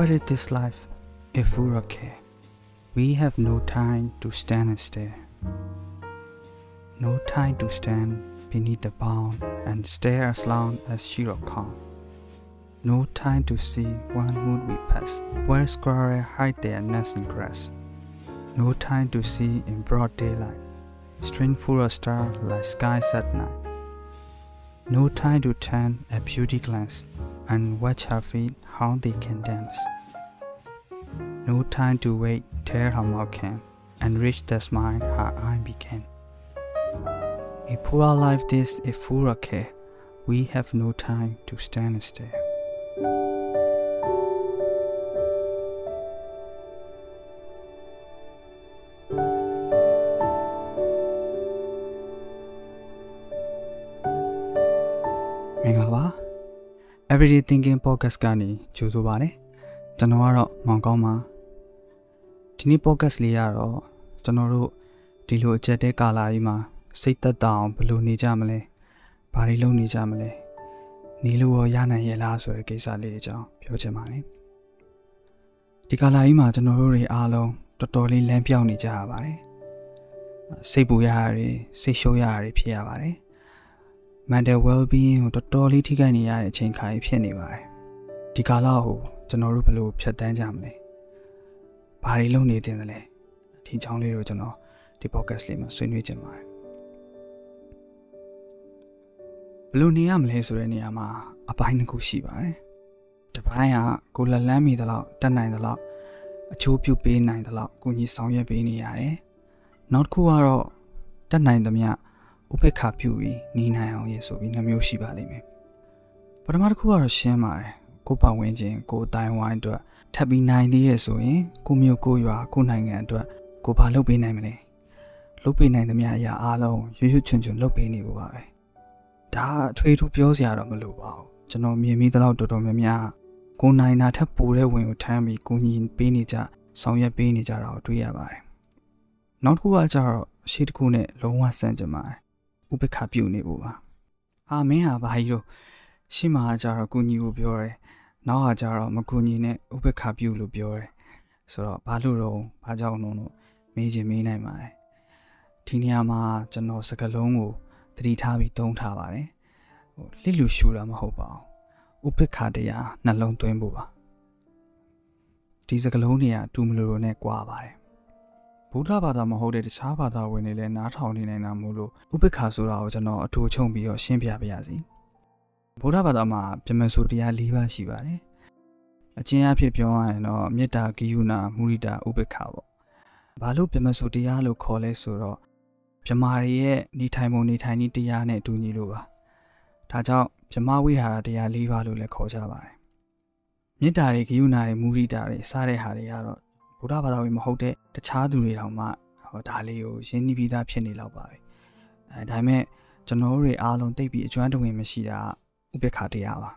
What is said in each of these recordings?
What is this life if we're okay? We have no time to stand and stare. No time to stand beneath the bound and stare as long as will come. No time to see one would we pass, where squirrel hide their nests in grass. No time to see in broad daylight, string full of stars like skies at night. No time to turn a beauty glance and watch her feet how they can dance. No time to wait till her mouth can and reach the smile her eye began. A poor life this is full of care. We have no time to stand and stare. Everyday Thinking Podcast ကနေကြိုဆိုပါရစေကျွန်တော်ကတော့မောင်ကောင်းပါဒီနေ့ podcast လေးကတော့ကျွန်တော်တို့ဒီလိုအချက်တဲကာလာကြီးမှာစိတ်သက်သာအောင်ဘယ်လိုနေကြမလဲဘာတွေလုပ်နေကြမလဲနေလို့ရောရနိုင်ရဲ့လားဆိုတဲ့ကိစ္စလေးတွေအကြောင်းပြောချင်ပါတယ်ဒီကာလာကြီးမှာကျွန်တော်တို့တွေအားလုံးတော်တော်လေးလမ်းပြောင်းနေကြရပါတယ်စိတ်ပူရရတွေစိတ်ရှုပ်ရရတွေဖြစ်ရပါတယ် mental well-being ကိုတော်တော်လေးထိခိုက်နေရတဲ့အချိန်ခါကြီးဖြစ်နေပါတယ်ဒီကာလကိုကျွန်တော်တို့ဘယ်လိုဖြတ်တန်းကြမလဲဘာတွေလုပ်နေတင်တယ်လဲဒီအကြောင်းလေးကိုကျွန်တော်ဒီ podcast လေးမှာဆွေးနွေးချင်ပါတယ်ဘယ်လိုနေရမလဲဆိုတဲ့နေရာမှာအပိုင်းတစ်ခုရှိပါတယ်တစ်ပိုင်းကကိုလက်လန်းမိသလောက်တက်နိုင်သလောက်အချိုးပြုတ်ပေးနိုင်သလောက်ကိုကြီးဆောင်ရွက်ပေးနေရတယ်နောက်တစ်ခုကတော့တက်နိုင်သမျှ ဥပေက္ခပြုပြီးနေနိုင်အောင်ရေဆိုပြီးနှမျိုးရှိပါလိမ့်မယ်ပထမတစ်ခုကတော့ရှင်းပါတယ်ကိုပတ်ဝန်းကျင်ကိုအတိုင်းဝိုင်းအတွက်ထပ်ပြီးနိုင်သေးရဲ့ဆိုရင်ကိုမျိုးကိုရွာကိုနိုင်ငံအတွက်ကိုဘာလုပ်ပေးနိုင်မလဲလုပ်ပေးနိုင်သမျှအရာအားလုံးရွရွချွန်ချွန်လုပ်ပေးနေဖို့ပါပဲဒါအထွေထူးပြောစရာတော့မလိုပါဘူးကျွန်တော်မြင်မိသလောက်တော်တော်များများကိုနိုင်တာထပ်ပိုတဲ့ဝင်ကိုထမ်းပြီးကိုညီပေးနေကြဆောင်ရွက်ပေးနေကြတာကိုတွေ့ရပါတယ်နောက်တစ်ခုကကျတော့ရှေ့တစ်ခုနဲ့လုံးဝဆန့်ကျင်ပါတယ် ဥပက္ခပြုတ်နေဖို့ပါဟာမင်းဟာဘာကြီးလို့ရှေ့မှာကျတော့ကုညီကိုပြောတယ်နောက်ဟာကျတော့မကုညီနဲ့ဥပက္ခပြုတ်လို့ပြောတယ်ဆိုတော့ဘာလို့တော့ဘာကြောင့်လို့လို့မေးချင်မေးနိုင်ပါတယ်ဒီနေရာမှာကျွန်တော်စကလုံးကိုသတိထားပြီးသုံးထားပါတယ်ဟိုလစ်လူရှူတာမဟုတ်ပါဘူးဥပက္ခတရားနှလုံးသွင်းဖို့ပါဒီစကလုံးတွေကတူမလို့လို့နဲ့ကြွားပါတယ် ဗုဒ္ဓဘာသာမဟုတ်တဲ့တခြားဘာသာဝင်တွေလည်းနားထောင်နေနိုင်တာမို့လို့ဥပိ္ပခာဆိုတာကိုကျွန်တော်အထူးချုံပြီးတော့ရှင်းပြပါရစေဗုဒ္ဓဘာသာမှာပြမဆိုတရား၄ပါးရှိပါတယ်အချင်းအဖြစ်ပြောရရင်တော့မေတ္တာဂိယုဏမုရိဒဥပိ္ပခာပေါ့ဘာလို့ပြမဆိုတရားလို့ခေါ်လဲဆိုတော့ပြမာတွေရဲ့နေထိုင်ပုံနေထိုင်နည်းတရားနဲ့အတူညီလို့ပါဒါကြောင့်ပြမဝိဟာရတရား၄ပါးလို့လည်းခေါ်ကြပါတယ်မေတ္တာတွေဂိယုဏတွေမုရိဒတွေစတဲ့ဟာတွေကတော့ ဗုဒ္ဓဘာသာဝင်မဟုတ်တဲ့တခြားသူတွေတောင်မှဟောဒါလေးကိုရင်းနှီးပြီးသားဖြစ်နေလောက်ပါပဲအဲဒါပေမဲ့ကျွန်တော်တို့တွေအားလုံးသိပြီးအကျွမ်းတဝင်မရှိတာဥပိ္ပခာတရားပါ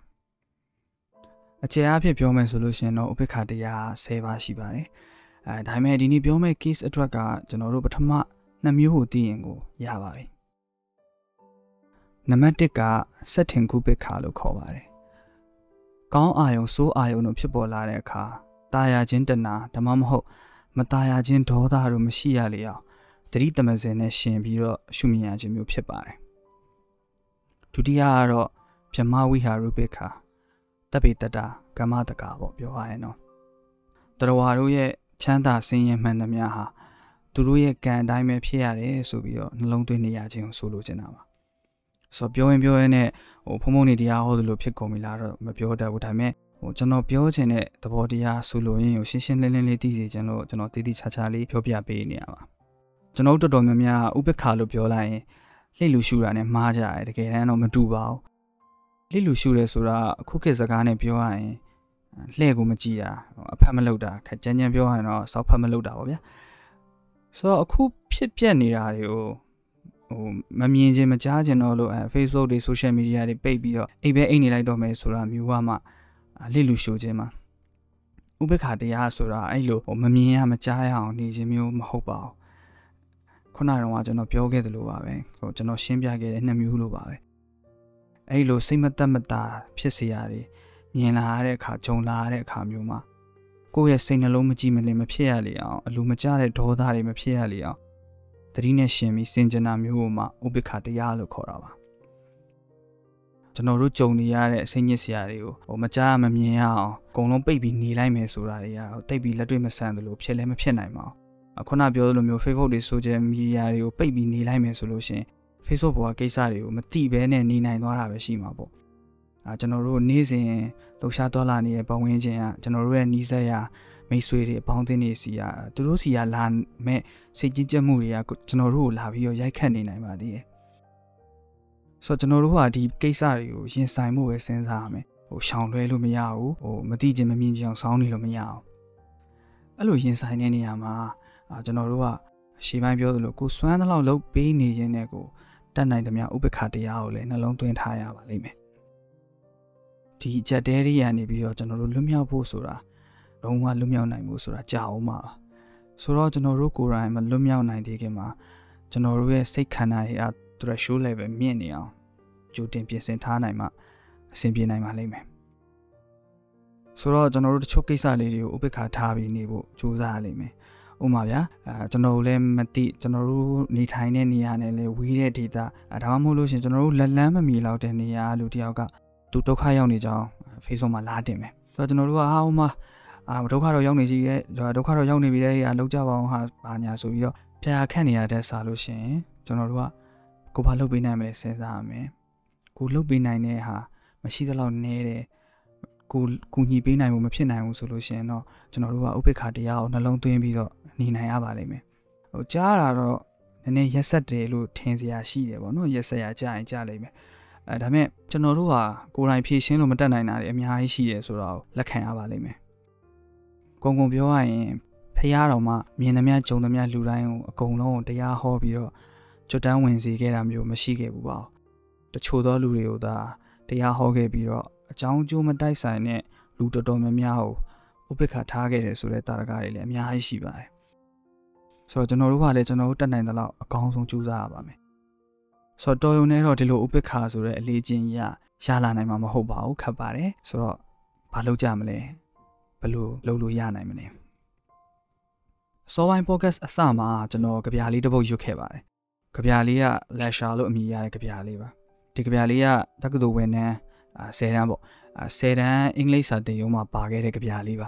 အကျယ်အဖြစ်ပြောမယ်ဆိုလို့ရှိရင်တော့ဥပိ္ပခာတရား10ပါးရှိပါတယ်အဲဒါပေမဲ့ဒီနေ့ပြောမယ့် case အတွက်ကကျွန်တော်တို့ပထမနှစ်မျိုးကိုသိရင်ကိုရပါပြီနံပါတ်1ကစက်ထင်ကုပိ္ပခာလို့ခေါ်ပါတယ်ကောင်းအာယုံစိုးအာယုံတို့ဖြစ်ပေါ်လာတဲ့အခါ တာယာခြင်းတဏှာဒါမှမဟုတ် မတာယာခြင်းဒေါသတို့မရှိရလေအောင်တတိတမစင်နဲ့ရှင်ပြီးတော့ရှုမြင်ရခြင်းမျိုးဖြစ်ပါတယ်ဒုတိယကတော့ဗြဟ္မဝိဟာရုပိခာတပိတတကမ္မတကာပေါ့ပြောရရင်တော့တရဝါတို့ရဲ့ချမ်းသာဆင်းရဲမှန်သမျှဟာသူတို့ရဲ့ကံအတိုင်းပဲဖြစ်ရတယ်ဆိုပြီးတော့နှလုံးသွင်းနေရခြင်းကိုဆိုလိုချင်တာပါဆိုတော့ပြောရင်ပြောရင်နဲ့ဟိုဖုံဖုံနေတရားဟောသလိုဖြစ်ကုန်ပြီလားတော့မပြောတတ်ဘူးဒါပေမဲ့ ဟိုကျွန်တော်ပြောချင်တဲ့သဘောတရားဆိုလို့ရင်ကိုရှင်းရှင်းလင်းလင်းလေးသိစေချင်လို့ကျွန်တော်တည်တည်ချာချာလေးပြောပြပေးနေရပါကျွန်တော်တော်တော်များများဥပ္ပခါလို့ပြောလိုက်ရင်လှိလူရှူတာနဲ့မှားကြတယ်တကယ်တမ်းတော့မတူပါဘူးလှိလူရှူတယ်ဆိုတာအခုခေတ်စကားနဲ့ပြောရရင်လှဲ့ကိုမကြည့်တာအဖက်မလုပ်တာခက်ကြမ်းကြမ်းပြောရရင်တော့စောက်ဖက်မလုပ်တာပေါ့ဗျာဆိုတော့အခုဖြစ်ပျက်နေတာတွေကိုဟိုမမြင်ခြင်းမကြားခြင်းတော့လို့အဲ Facebook တွေ social media တွေပိတ်ပြီးတော့အိပ်ပဲအိပ်နေလိုက်တော့မယ်ဆိုတာမျိုးကမှ လစ်လူရှိုးခြင်းမှာဥပက္ခတရားဆိုတာအဲ့လိုဟိုမမြင်ရမကြားရအောင်နေခြင်းမျိုးမဟုတ်ပါဘူးခုနကတော့ကျွန်တော်ပြောခဲ့သလိုပါပဲဟိုကျွန်တော်ရှင်းပြခဲ့တဲ့နှစ်မျိုးလိုပါပဲအဲ့လိုစိတ်မသက်မသာဖြစ်စေရတယ်မြင်လာရတဲ့အခါဂျုံလာရတဲ့အခါမျိုးမှာကိုယ့်ရဲ့စိတ်နှလုံးမကြည်မလင်မဖြစ်ရလေအောင်အလိုမကျတဲ့ဒေါသတွေမဖြစ်ရလေအောင်သတိနဲ့ရှင်ပြီးစင်ကြနာမျိုးကိုမှဥပိ္ပခတရားလို့ခေါ်တာပါ ကျွန်တော်တို့ကြုံနေရတဲ့အစိမ့်ညစ်စရာတွေကိုဟိုမကြားမမြင်ရအောင်အကုန်လုံးပိတ်ပြီးနေလိုက်မယ်ဆိုတာတွေကတိတ်ပြီးလက်တွေ့မဆန်သလိုဖြစ်လည်းမဖြစ်နိုင်ပါဘူးခုနပြောသလိုမျိုး Facebook တွေ social media တွေကိုပိတ်ပြီးနေလိုက်မယ်ဆိုလို့ရှင် Facebook ပေါ်ကကိစ္စတွေကိုမတိဘဲနဲ့နေနိုင်သွားတာပဲရှိမှာပေါ့အာကျွန်တော်တို့နေ့စဉ်လှူရှားသွားလာနေတဲ့ပတ်ဝန်းကျင်ကကျွန်တော်တို့ရဲ့နီးစပ်ရာမိတ်ဆွေတွေအပေါင်းအသင်းတွေစီကသူတို့စီကလာမဲ့စိတ်ကြည်ကြက်မှုတွေကကျွန်တော်တို့ကိုလာပြီးတော့ရိုက်ခတ်နေနိုင်ပါသေးတယ် ဆိုတော့ကျွန်တော်တို့ကဒီကိစ္စတွေကိုရင်ဆိုင်မှုပဲစဉ်းစားရမယ်ဟိုရှောင်လွှဲလို့မရဘူးဟိုမတိခြင်းမမြင်ခြင်းအောင်စောင်းနေလို့မရအောင်အဲ့လိုရင်ဆိုင်တဲ့နေရာမှာအာကျွန်တော်တို့ကရှေ့ပိုင်းပြောသလိုကိုစွမ်းသလောက်လုပ်ပေးနေရင်လည်းကိုတတ်နိုင်သမျှဥပ္ပခါတရားကိုလည်းနှလုံးသွင်းထားရပါလိမ့်မယ်ဒီအချက်တဲတွေကနေပြီးတော့ကျွန်တော်တို့လွတ်မြောက်ဖို့ဆိုတာလုံးဝလွတ်မြောက်နိုင်ဖို့ဆိုတာကြာအောင်ပါဆိုတော့ကျွန်တော်တို့ကိုယ်တိုင်မလွတ်မြောက်နိုင်သေးခင်မှာကျွန်တော်တို့ရဲ့စိတ်ခန္ဓာရဲ့ threshold level မြင့်နေအောင်ကြိုတင်ပြင်ဆင်ထားနိုင်မှအဆင်ပြေနိုင်ပါလိမ့်မယ်ဆိုတော့ကျွန်တော်တို့တချို့ကိစ္စလေးတွေကိုဥပ္ပခါထားပြီးနေဖို့ကြိုးစားရလိမ့်မယ်ဥမာဗျာအဲကျွန်တော်တို့လည်းမသိကျွန်တော်တို့နေထိုင်တဲ့နေရာနဲ့လည်းဝေးတဲ့ဒေတာအဲဒါမှမဟုတ်လို့ရှင်ကျွန်တော်တို့လက်လန်းမမီလောက်တဲ့နေရာလူတယောက်ကသူဒုက္ခရောက်နေကြအောင် Facebook မှာလာတင်မယ်ဆိုတော့ကျွန်တော်တို့ကဟာဟိုမှာအာဒုက္ခတော့ရောက်နေကြီးရဲ့ဒုက္ခတော့ရောက်နေပြီတဲ့ဟာလောက်ကြပါအောင်ဟာဘာညာဆိုပြီးတော့ဖျားခန့်နေရတဲ့စာလို့ရှင်ကျွန်တော်တို့က ကိုဘာလုပ်ပေးနိုင်မလဲစဉ်းစားရမယ်ကိုလုပ်ပေးနိုင်တဲ့ဟာမရှိသလောက်နည်းတယ်ကိုကူညီပေးနိုင်ဖို့မဖြစ်နိုင်ဘူးဆိုလို့ရှိရင်တော့ကျွန်တော်တို့ကဥပိ္ပခတရားကိုနှလုံးသွင်းပြီးတော့နေနိုင်ရပါလိမ့်မယ်ဟိုကြားတာတော့နည်းနည်းရက်ဆက်တယ်လို့ထင်စရာရှိတယ်ပေါ့နော်ရက်ဆက်ရကြားရင်ကြားလိမ့်မယ်အဲဒါမဲ့ကျွန်တော်တို့ဟာကိုယ်တိုင်ဖြည့်ရှင်းလို့မတတ်နိုင်တာတွေအများကြီးရှိရဆိုတော့လက်ခံရပါလိမ့်မယ်ကုံကုံပြောရရင်ဖះတော်မှမြင်သမျှကြုံသမျှလူတိုင်းကိုအကုန်လုံးတရားဟောပြီးတော့ ကြွတန်းဝင်စေခဲ့တာမျိုးမရှိခဲ့ဘူးပါတချို့သောလူတွေကိုသာတရားဟောခဲ့ပြီးတော့အကြောင်းအကျိုးမတိုက်ဆိုင်တဲ့လူတော်တော်များများကိုဥပိ္ပခထားခဲ့တယ်ဆိုတဲ့တာရကတွေလည်းအများကြီးရှိပါတယ်ဆိုတော့ကျွန်တော်တို့ကလည်းကျွန်တော်တို့တက်နိုင်သလောက်အကောင်းဆုံးကြိုးစားရပါမယ်ဆိုတော့တော်ရုံနဲ့တော့ဒီလိုဥပိ္ပခဆိုတဲ့အလေးချင်းရရလာနိုင်မှာမဟုတ်ပါဘူးခက်ပါတယ်ဆိုတော့ဘာလုပ်ကြမလဲဘယ်လိုလုပ်လို့ရနိုင်မလဲစောပိုင်း podcast အစမှာကျွန်တော်ကြပြလေးတစ်ပုတ်ရွတ်ခဲ့ပါတယ် ကြပြလေးက lasher လို့အမည်ရတဲ့ကြပြလေးပါဒီကြပြလေးကတက္ကသိုလ်ဝင်နှန်း10တန်းပေါ့10တန်းအင်္ဂလိပ်စာသင်ရိုးမှာပါခဲ့တဲ့ကြပြလေးပါ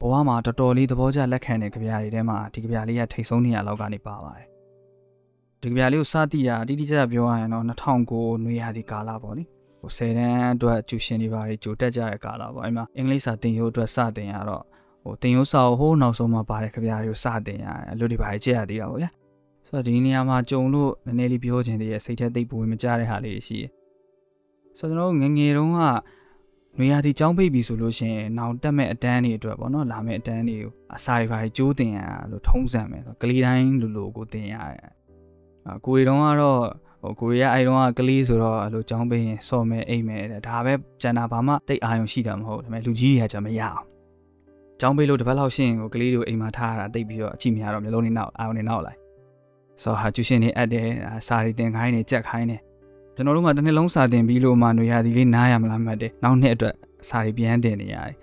ဘဝမှာတော်တော်လေးသဘောကျလက်ခံတဲ့ကြပြတွေထဲမှာဒီကြပြလေးကထိတ်ဆုံးနေရလောက်ကနေပါပါတယ်ဒီကြပြလေးကိုစတိတာတိတိကျကျပြောရရင်တော့2009နွေရာသီကာလပေါ့လေဟို10တန်းအတွက်ကျူရှင်တွေပါတွေကြိုတက်ကြတဲ့ကာလပေါ့အဲ့မှာအင်္ဂလိပ်စာသင်ရိုးအတွက်စတင်ရတော့ဟိုသင်ရိုးစာကိုဟိုးနောက်ဆုံးမှာပါတဲ့ကြပြတွေကိုစတင်ရတယ်အလို့ဒီပါကြည့်ရသေးတာပေါ့ဗျာ ဆိုတော့ဒီနေရာမှာကြုံလို့နည်းနည်းလေးပြောချင်သေးရဲ့စိတ်ထဲသိပ်ပူဝင်မကြတဲ့ဟာလေးရှိတယ်ဆိုတော့ကျွန်တော်ငငယ်တုန်းကနွေရာသီကျောင်းပိတ်ပြီဆိုလို့ရှိရင်နောင်တက်မဲ့အတန်းတွေအတွက်ပေါ့နော်လာမဲ့အတန်းတွေကိုအစာတွေပါကြိုးတင်ရလို့ထုံးစံမယ်ဆိုကလေးတိုင်းလူလူကိုတင်ရတယ်အကိုရီတုန်းကတော့ဟိုကိုရီးယားအဲတုန်းကကလေးဆိုတော့အဲ့လိုကျောင်းပိတ်ရင်စော်မယ်အိတ်မယ်တဲ့ဒါပဲကျန်တာဘာမှတိတ်အာရုံရှိတာမဟုတ်ဒါပေမဲ့လူကြီးတွေကကြမရအောင်ကျောင်းပိတ်လို့တစ်ပတ်လောက်ရှင်းကိုကလေးတွေကိုအိမ်မှာထားရတာတိတ်ပြီးတော့အချိမရတော့မျိုးလုံးနေနောက်အာရုံနေနောက်လိုက် ဆိုတော့ဟာကျူရှင်နေအပ်တယ်စာရီတင်ခိုင်းနေကြက်ခိုင်းနေကျွန်တော်တို့ကတစ်နှစ်လုံးစာတင်ပြီးလို့မှຫນွေရာသီလေးနားရမလားမှတ်တယ်နောက်နှစ်အတွက်စာရီပြန်တင်နေရတယ်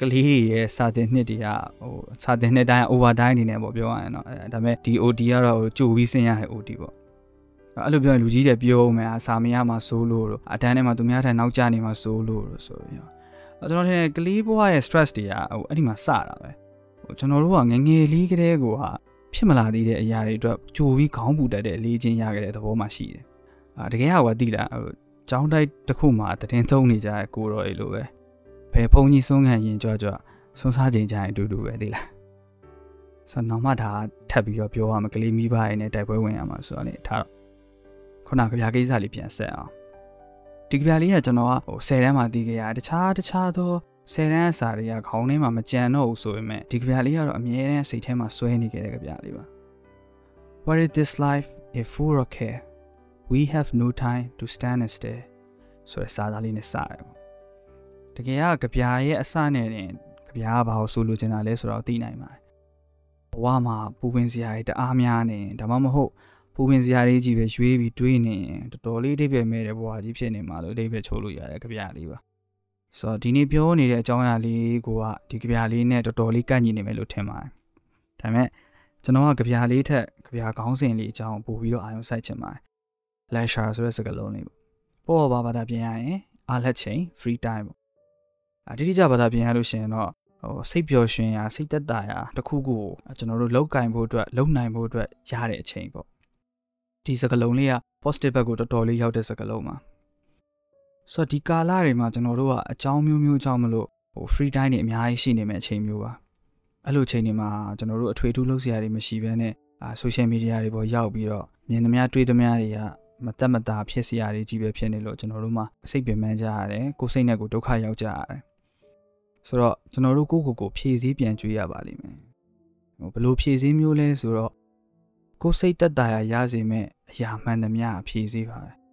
ကလေးတွေရဲ့စာတင်နှစ်တွေကဟိုစာတင်နှစ်တိုင်း over time အနေနဲ့ပေါ့ပြောရရင်တော့ဒါပေမဲ့ဒီ OD ကတော့ကြိုပြီးဆင်းရတဲ့ OD ပေါ့အဲ့လိုပြောရင်လူကြီးတွေပြောမယ်အစာမရမှာစိုးလို့တော့အတန်းထဲမှာသူများထိုင်နောက်ကျနေမှာစိုးလို့တော့ဆိုပြီးတော့ကျွန်တော်ထင်တယ်ကလေးဘွားရဲ့ stress တွေကဟိုအဲ့ဒီမှာစတာပဲဟိုကျွန်တော်တို့ကငငယ်လေးကလေးကိုဟာ ဖြစ်မလာသေးတဲ့အရာတွေအတွက်ကြိုပြီးခေါင်းပူတတ်တဲ့အလေးချင်းရခဲ့တဲ့သဘောမှရှိတယ်အာတကယ်ကသိလားဟိုကျောင်းတိုက်တစ်ခုမှာတည်င်းသုံးနေကြတဲ့ကိုရောအေလိုပဲဘယ်ဖုန်းကြီးဆုံးခံရင်ကြွကြွဆုံးစားချိန်ကြရင်အတူတူပဲသိလားဆိုတော့နောက်မှဒါထပ်ပြီးတော့ပြောရမှာကလေးမိဘရဲ့နဲ့တိုက်ပွဲဝင်ရမှာဆိုတော့လေထားတော့ခုနကဗျာကိစ္စလေးပြန်ဆက်အောင်ဒီကြပြလေးကကျွန်တော်ကဟို10တန်းမှာတီးခဲ့ရတခြားတခြားသော 10တန်းအစာတွေကခေါင်းထဲမှာမကြံတော့ဘူးဆိုပေမဲ့ဒီကြပြလေးကတော့အမြဲတမ်းစိတ်ထဲမှာစွဲနေခဲ့တဲ့ကြပြလေးပါ What is this life if full of care we have no time to stand still ဆိုတဲ့စာသားလေးနဲ့စတယ်ပေါ့တကယ်ကကြပြရဲ့အစနဲ့တင်ကြပြကဘာလို့ဆိုလိုချင်တာလဲဆိုတော့သိနိုင်ပါတယ်ဘဝမှာပူပင်စရာတွေတအားများနေဒါမှမဟုတ်ပူပင်စရာလေးကြီးပဲရွေးပြီးတွေးနေရင်တော်တော်လေးအဓိပ္ပာယ်မဲ့တဲ့ဘဝကြီးဖြစ်နေမှာလို့အဓိပ္ပာယ်ချိုးလို့ရတယ်ကြပြလေးပါ ဆိုတော့ဒီနေ့ပြောနေတဲ့အကြောင်းအရာလေးကိုကဒီကြပြလေးနဲ့တော်တော်လေးကန့်ညီနေမယ်လို့ထင်ပါတယ်ဒါပေမဲ့ကျွန်တော်ကကြပြလေးထက်ကြပြခေါင်းစဉ်လေးအကြောင်းပို့ပြီးတော့အာရုံစိုက်ချင်ပါတယ် leisure ဆိုတဲ့စကားလုံးလေးပေါ့ပေါ်ပါဘာသာပြင်ရရင်အားလက်ချိန် free time ပေါ့အတိအကျဘာသာပြင်ရလို့ရှိရင်တော့ဟိုစိတ်ပျော်ရွှင်ရာစိတ်သက်သာရာတစ်ခုခုကိုကျွန်တော်တို့လောက်ကင်ဖို့အတွက်လုံနိုင်ဖို့အတွက်ရတဲ့အချိန်ပေါ့ဒီစကားလုံးလေးက positive ဘက်ကိုတော်တော်လေးရောက်တဲ့စကားလုံးပါ ဆိုတော့ဒီကာလတွေမှာကျွန်တော်တို့ကအကြောင်းမျိုးမျိုးကြောင့်မလို့ဟို free time တွေအများကြီးရှိနေမယ့်အချိန်မျိုးပါအဲ့လိုအချိန်တွေမှာကျွန်တော်တို့အထွေထူးလုပ်စရာတွေမရှိဘဲနဲ့အာ social media တွေပေါ်ရောက်ပြီးတော့မြင်သမျှတွေ့သမျှတွေကမတက်မတာဖြစ်စရာတွေကြီးပဲဖြစ်နေလို့ကျွန်တော်တို့မှစိတ်ပင်ပန်းကြရတယ်ကိုယ်စိတ်နဲ့ကိုယ်ဒုက္ခရောက်ကြရတယ်ဆိုတော့ကျွန်တော်တို့ကိုယ့်ကိုယ်ကိုဖြည့်ဆည်းပြန်ကြွေးရပါလိမ့်မယ်ဟိုဘလို့ဖြည့်ဆည်းမျိုးလဲဆိုတော့ကိုယ်စိတ်တက်တာရရစေမဲ့အရာမှန်သမျှဖြည့်ဆည်းပါပဲ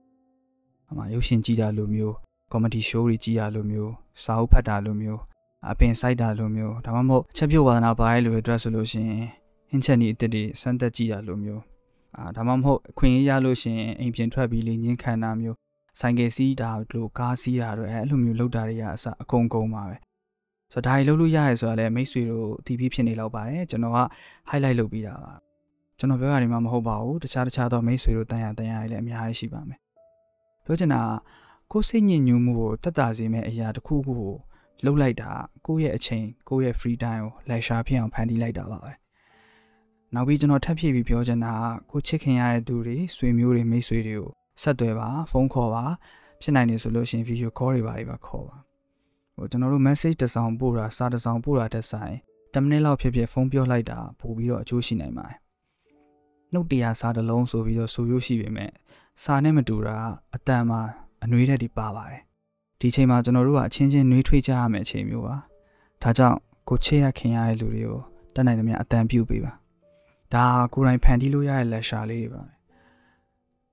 အမှရုပ်ရှင်ကြည့်တာလိုမျိုးကောမဒီရှိုးတွေကြည့်ရလိုမျိုးစာအုပ်ဖတ်တာလိုမျိုးအပင်စိုက်တာလိုမျိုးဒါမှမဟုတ်ချက်ပြုတ်ဝါဒနာပါရဲလိုအတွက်ဆိုလို့ရှိရင်ဟင်းချက်နီအစ်စ်တွေစမ်းသက်ကြည့်ရလိုမျိုးအာဒါမှမဟုတ်အခွင့်အရေးရလို့ရှိရင်အိမ်ပြင်ထွက်ပြီးလေငင်းခံတာမျိုးဆိုင်ကယ်စီးတာလို့ကားစီးတာတို့အဲအဲ့လိုမျိုးလုပ်တာတွေကအစအကုန်ကုန်ပါပဲဆိုတော့ဒါတွေလုပ်လို့ရရဲဆိုတာလည်းမိတ်ဆွေတို့တီးပြီးဖြစ်နေလောက်ပါတယ်ကျွန်တော်က highlight လုပ်ပြီးတာပါကျွန်တော်ပြောရနေမှာမဟုတ်ပါဘူးတခြားတခြားသောမိတ်ဆွေတို့တန်ရတန်ရလည်းအများကြီးရှိပါမယ် ပြောချင်တာကိုယ်စိတ်ညစ်ညူးမှုကိုတက်တာစေမဲ့အရာတစ်ခုခုကိုလှုပ်လိုက်တာကိုယ့်ရဲ့အချိန်ကိုယ့်ရဲ့ free time ကိုလိုက်ရှာဖြစ်အောင်ဖန်တီးလိုက်တာပါပဲနောက်ပြီးကျွန်တော်ထပ်ဖြည့်ပြီးပြောချင်တာကိုချစ်ခင်ရတဲ့သူတွေဆွေမျိုးတွေမိတ်ဆွေတွေကိုဆက်သွယ်ပါဖုန်းခေါ်ပါဖြစ်နိုင်နေဆိုလို့ရှိရင် video call တွေပါတွေပါခေါ်ပါဟိုကျွန်တော်တို့ message တစ်စောင်ပို့တာစာတစ်စောင်ပို့တာတက်ဆိုင်10မိနစ်လောက်ဖြစ်ဖြစ်ဖုန်းပြောလိုက်တာပို့ပြီးတော့အကျိုးရှိနိုင်ပါတယ်နှုတ်တရားစာတစ်လုံးဆိုပြီးတော့ဆိုရရှိပေမဲ့ စာနဲ့မတူတာအတန်မှာအနှွေးတဲ့ဒီပါပါတယ်ဒီချိန်မှာကျွန်တော်တို့ကအချင်းချင်းနှွေးထွေးကြရမယ့်အချိန်မျိုးပါဒါကြောင့်ကိုချစ်ရခင်ရတဲ့လူတွေကိုတတ်နိုင်သမျှအတန်ပြုတ်ပေးပါဒါကိုယ်တိုင်ဖန်တီးလို့ရတဲ့လက်ရှာလေးတွေပါပဲ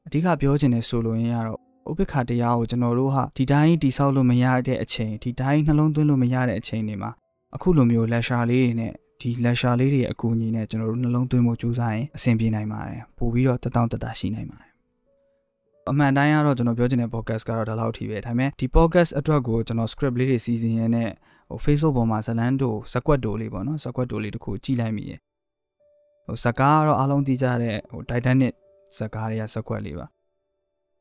အဓိကပြောချင်တဲ့ဆိုလိုရင်းကတော့ဥပိ္ပခာတရားကိုကျွန်တော်တို့ဟာဒီတိုင်းတိဆောက်လို့မရတဲ့အချိန်ဒီတိုင်းနှလုံးသွင်းလို့မရတဲ့အချိန်တွေမှာအခုလိုမျိုးလက်ရှာလေးတွေနဲ့ဒီလက်ရှာလေးတွေရဲ့အကူအညီနဲ့ကျွန်တော်တို့နှလုံးသွင်းဖို့ကြိုးစားရင်အဆင်ပြေနိုင်ပါတယ်ပို့ပြီးတော့တတောင့်တတရှိနိုင်ပါတယ် အမှန်တိုင်းကတော့ကျွန်တော်ပြောချင်တဲ့ podcast ကတော့ဒါလောက်ထိပဲဒါပေမဲ့ဒီ podcast အတွက်ကိုကျွန်တော် script လေးတွေစီစဉ်ရင်းနဲ့ဟို Facebook ပေါ်မှာဇလန်းတို့ဇက်ကွက်တို့လေးပေါ့နော်ဇက်ကွက်တို့လေးတခုကြည့်လိုက်မိရယ်ဟိုဇကားကတော့အားလုံးသိကြတဲ့ဟို Titanic ဇကားတွေကဇက်ကွက်လေးပါ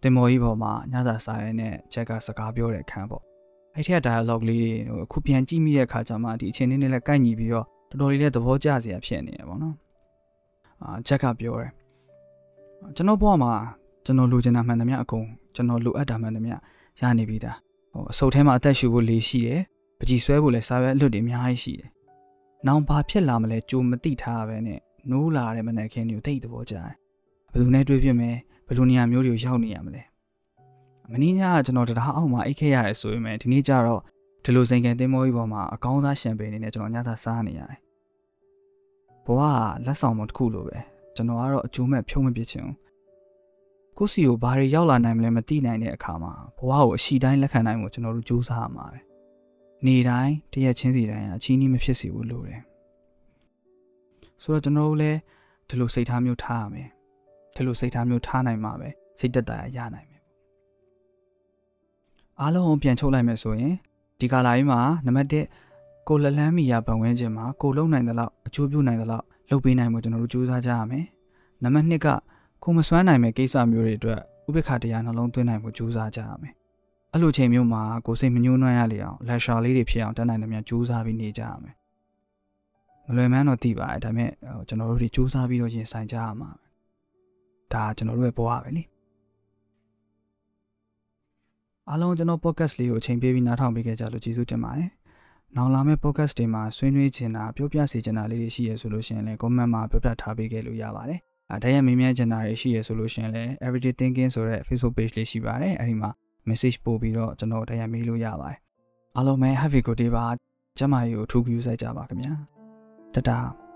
တင်မော်ကြီးပေါ်မှာညစာစားရဲနဲ့ချက်ကစကားပြောတဲ့အခန်းပေါ့အဲ့ထက် dialogue လေးတွေဟိုအခုပြန်ကြည့်မိတဲ့အခါကျမှဒီအချိန်လေးနဲ့လည်းကိုက်ညီပြီးတော့တော်တော်လေးလည်းသဘောကျစရာဖြစ်နေရပေါ့နော်အာချက်ကပြောတယ်ကျွန်တော်ဘဝမှာ ကျွန်တော်လိုချင်တာမှန်သမျှအကုန်ကျွန်တော်လိုအပ်တာမှန်သမျှရနေပြီဒါဟိုအစုပ်ထဲမှာအသက်ရှူဖို့လေးရှိတယ်ပကြည်ဆွဲဖို့လည်းစားရွက်အလွတ်တွေအများကြီးရှိတယ်နောင်ဘာဖြစ်လာမလဲကြိုမသိထားပဲနဲ့နိုးလာတဲ့မနက်ခင်းတွေကိုတိတ်သဘောကျတယ်ဘယ်သူနဲ့တွေ့ဖြစ်မယ်ဘယ်လိုနေရာမျိုးတွေကိုရောက်နေရမလဲမင်းညကကျွန်တော်တရားအောက်မှာအိတ်ခဲ့ရတယ်ဆိုပေမဲ့ဒီနေ့ကျတော့ဒီလိုစိန်ကန်တင်းမောကြီးပေါ်မှာအကောင်းစားရှမ်ပိန်နေနဲ့ကျွန်တော်ညသာစားနေရတယ်ဘဝကလက်ဆောင်မတစ်ခုလိုပဲကျွန်တော်ကတော့အကျိုးမဲ့ဖြုံးမပစ်ချင်ဘူး ကိုစီကိုဘာတွေရောက်လာနိုင်မလဲမသိနိုင်တဲ့အခါမှာဘဝကိုအရှိတိုင်းလက်ခံနိုင်ဖို့ကျွန်တော်တို့ကြိုးစားရမှာပဲနေတိုင်းတရက်ချင်းစီတိုင်းအချင်းကြီးမဖြစ်စေဘူးလို့တယ်ဆိုတော့ကျွန်တော်တို့လည်းဒီလိုစိတ်ထားမျိုးထားရမယ်ဒီလိုစိတ်ထားမျိုးထားနိုင်မှာပဲစိတ်သက်သာရနိုင်မယ်ပေါ့အားလုံးပြန်ချုပ်လိုက်မယ်ဆိုရင်ဒီကာလာကြီးမှာနံပါတ်1ကိုလလန်းမီယာဘဝင်းချင်းမှာကိုလုံနိုင်တဲ့လောက်အကျိုးပြုနိုင်တဲ့လောက်လုပ်ပေးနိုင်မှုကျွန်တော်တို့ကြိုးစားကြရမယ်နံပါတ်2က ကိုမစွမ်းနိုင်မဲ့ကိစ္စမျိုးတွေအတွက်ဥပိ္ပခတရားနှလုံးသွင်းနိုင်မှုကြိုးစားကြရမယ်အဲ့လိုချိန်မျိုးမှာကိုစိတ်မညှိုးနှွမ်းရလေအောင်လက်ရှာလေးတွေဖြစ်အောင်တတ်နိုင်သမျှကြိုးစားပြီးနေကြရမယ်မလွယ်မန်းတော့သိပါတယ်ဒါပေမဲ့ကျွန်တော်တို့ဒီစူးစမ်းပြီးတော့ရင်ဆိုင်ကြရမှာဒါကျွန်တော်တို့ရဲ့ဘဝပဲလေအားလုံးကျွန်တော် podcast လေးကိုအချိန်ပေးပြီးနားထောင်ပေးခဲ့ကြလို့ကျေးဇူးတင်ပါတယ်နောက်လာမယ့် podcast တွေမှာဆွေးနွေးချင်တာပြောပြစေချင်တာလေးတွေရှိရဆိုလို့ရှိရင်လည်း comment မှာပြောပြထားပေးခဲ့လို့ရပါတယ်အဲ ဒါရဲ့မေးမြန်းချင်တာတွေရှိရဆိုလို့ရှိရင်လည်း everyday thinking ဆိုတဲ့ Facebook page လေးရှိပါတယ်အဲဒီမှာ message ပို့ပြီးတော့ကျွန်တော်တရားမေးလို့ရပါတယ်အားလုံးပဲ happy good day ပါကျမကြီးကိုထူး view ဆိုင်ကြပါခင်ဗျာတတာ